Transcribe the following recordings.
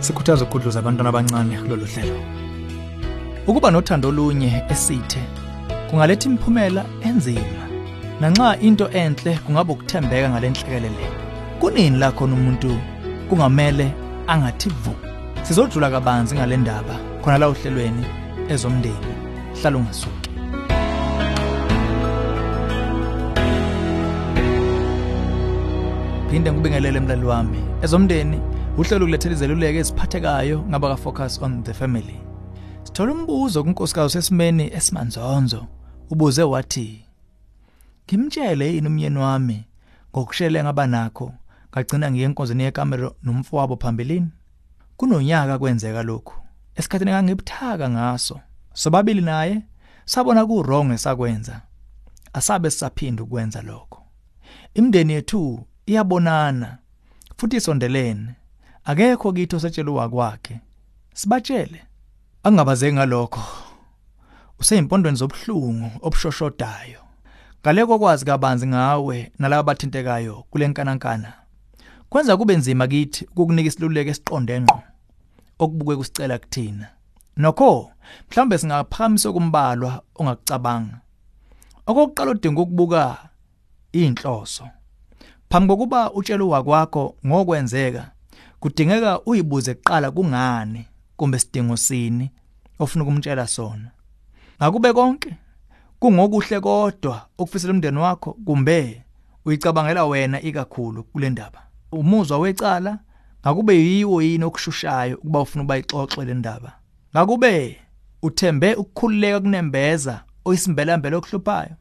sikhuthaza ukudluza abantwana abancane kulolu hlelo. Ukuba nothando olunye esithe kungaletha imiphumela enzima. Nanxa into enhle kungaba ukuthembeka ngalenhlekelele kunini la khona umuntu kungamele angathi vu? Sizodlula kabanzi ngale ndaba khona la uhlelweni ezomndeni. Hlala ungasuki. Phinde ngibingelele emlali wami ezomndeni uhlelo ukulethela izeluleko eziphathekayo ngaba ka focus on the family. Sithola umbuzo kunkosikazi sesimeni esimanzonzo ubuze wathi ngimtshele yini umyeni wami ngokushele ngaba nakho? Ngagcina ngiye enkonzweni yekamero nomfowabo phambilini? Kunonyaka kwenzeka lokhu. Esikhathini engangibuthaka ngaso. Sobabili naye sabona ku wrong esakwenza. Asabe sisaphinda ukwenza lokho. Imndeni yethu iyabonana futhi isondelene. Akekho kithi osetshelwa kwakhe sibatshele. Angabazeki ngalokho. Useyimpondweni zobhlungu obushoshodayo. Ngale kokwazi kabanzi ngawe nalabo bathintekayo kule nkanankana. Kwenza kube nzima kithi ukukunika isiluleko esiqonde ngqo okubuke kusicela kuthina. Nokho mhlambe singaphakamisa kumbalwa ongakucabanga. Okokuqala udinga ukubuka inhloso. Phambi kokuba utshele wakwakho ngokwenzeka kudingeka uyibuze kuqala kungani kumbe sidingo sini ofuna ukumtshela sona. Ngakube konke kungokuhle kodwa ukufisela umndeni wakho kumbe uyicabangela wena ikakhulu kule ndaba. Umuzwa wecala ngakube yiwo yini okushushayo ukuba ufuna ubayixoxe le ndaba. Ngakube uthembe ukukhululeka kunembeza oyisimbelambele okuhluphayo.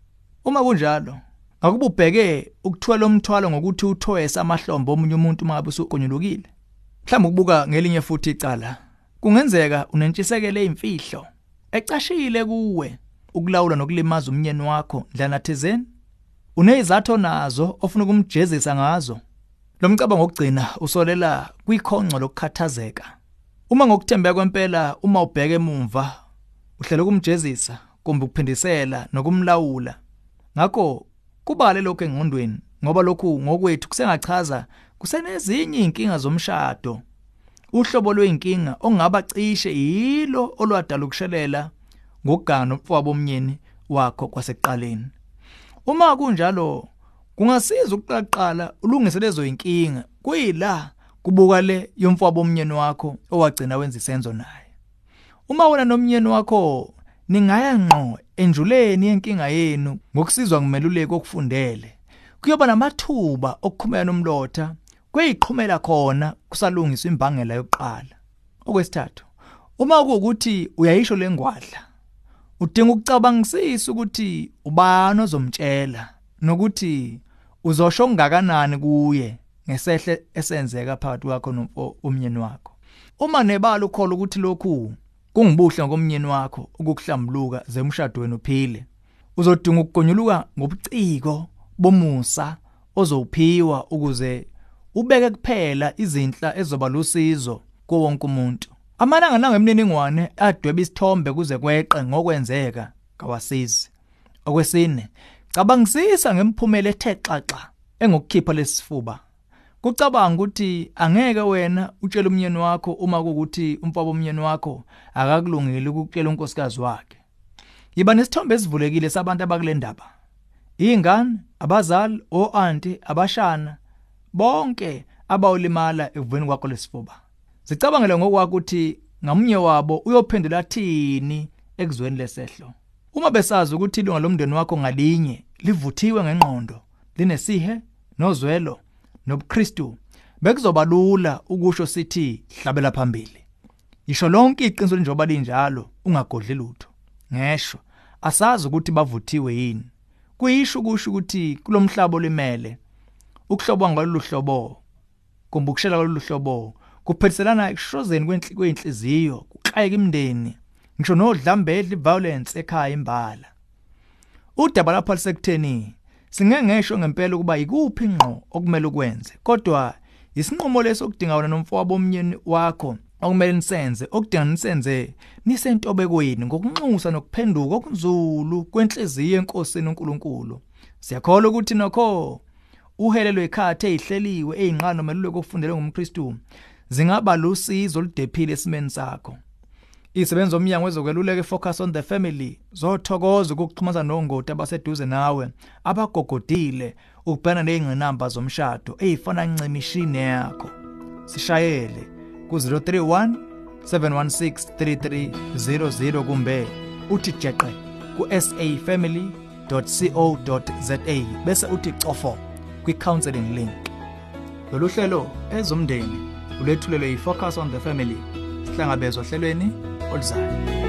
Uma kunjalo ngakube ubheke ukuthwala umthwalo ngokuthi uthoyesa amahlombe omunye umuntu uma usukonyulukile mhlawumbe ukubuka ngelinye futhi icala kungenzeka unentshisekelo ezimfihlo ecashile kuwe ukulawula nokulimaza umnyeni wakho ndlana thizeni. Unezatho nazo ofuna ukumjezisa ngazo. Lo mcabango wokugcina usolela kwikhonco lokukhathazeka. Uma ngokuthembeka kwempela uma ubheke emuva uhlela ukumjezisa kumbe ukuphindisela nokumlawula. Ngakho kubale lokho engqondweni. Ngoba lokhu ngokwethu kusengachaza kusenezinye inkinga zomshado. Uhlobo lweinkinga ongaba cishe yilo olwadala ukushelela ngokugana nomfowabo omnyeni wakho kwasekuqaleni. Uma kunjalo kungasiza ukuqaqala ulungise lezo inkinga kuyila kubuka le yomfowabo omnyeni wakho owagcina wenza isenzo naye. Uma wena nomnyeni wakho ningaya ngqo enjuleni yenkinga yenu ngokusizwa ngumeluleki okufundele kuyoba namathuba okukhumela nomlotha kweyiqhumela khona kusalungiswa imbangela yokuqala. Okwesithathu uma kuukuthi uyayisho lengwadla udinga ukucabangisisa ukuthi ubani ozomtshela nokuthi uzosho ngakanani kuye ngesehle esenzeka phakathi kwakho nomyeni wakho. Uma nebala ukhola ukuthi lokhu kungibuhle ngomnyeni wakho ukukuhlambuluka zemshadweni uphile uzodinga ukugonyuluka ngobuciko bomusa ozowuphiwa ukuze ubeke kuphela izinhla ezoba lusizo kuwonke umuntu. Amalanga nangemniningwane adweba isithombe kuze kweqe ngokwenzeka kawasizi. Okwesine cabangisisa ngemiphumela ethe xaxa engokukhipha lesifuba kucabanga ukuthi angeke wena utshele umnyeni wakho uma kuukuthi umfabo omnyeni wakho akakulungile ukutshela unkosikazi wakhe. Yiba nesithombe esivulekile sabantu abakule ndaba. Ingane abazali oanti abashana bonke abawulimala ekuveni kwakho lesifuba zicabangele ngokwakho ukuthi ngamunye wabo uyophendula thini ekuzweni lesehlo. Uma besazi ukuthi ilunga lomndeni wakho ngalinye livuthiwe ngengqondo linesihe nozwelo nobuKristu bekuzoba lula ukusho sithi hlabela phambili. Isho lonke iqiniso njengoba linjalo ungagodli lutho. Ngesho asazi ukuthi bavuthiwe yini. Kuyisho kusho ukuthi kulomhlaba olimele ukuhlobwa ngalolu hlobo kumbe ukushela ngalolu hlobo kuphethiselana ekushozeni kwenhliziyo kuxayeka imndeni ngisho nodlambedla violence ekhaya imbala. Udaba lapha lisekutheni singengesho ngempela ukuba ikuphi ngqo okumele ukwenze kodwa isinqumo leso kudinga wena nomfowabo omnyeni wakho okumele nisenze okudinga nisenze nisentobekweni ngokunxusa nokuphenduka okunzulu kwenhliziyo enkosini uNkulunkulu siyakholwa ukuthi nokho uhelelo ekhathe ezihleliwe ezinqano meluleko okufundele ngumKristu zingaba lusizo oludephile esimeni sakho. Isebenza omnyango wezokweluleka focus on the family zothokoza ukuxhumana nongoti abaseduze nawe abagogodile ukubhana nezingqinamba zomshado ezifana ncemishini yakho. Sishayele. Ku031 716 3300 kumbe uthi jeqe ku safamily.co.za bese uthi cofo kwi counseling link. Lolu hlelo ezomndeni ulethulelwe yi focus on the family. Sihlangabezwa ohlelweni oluzayo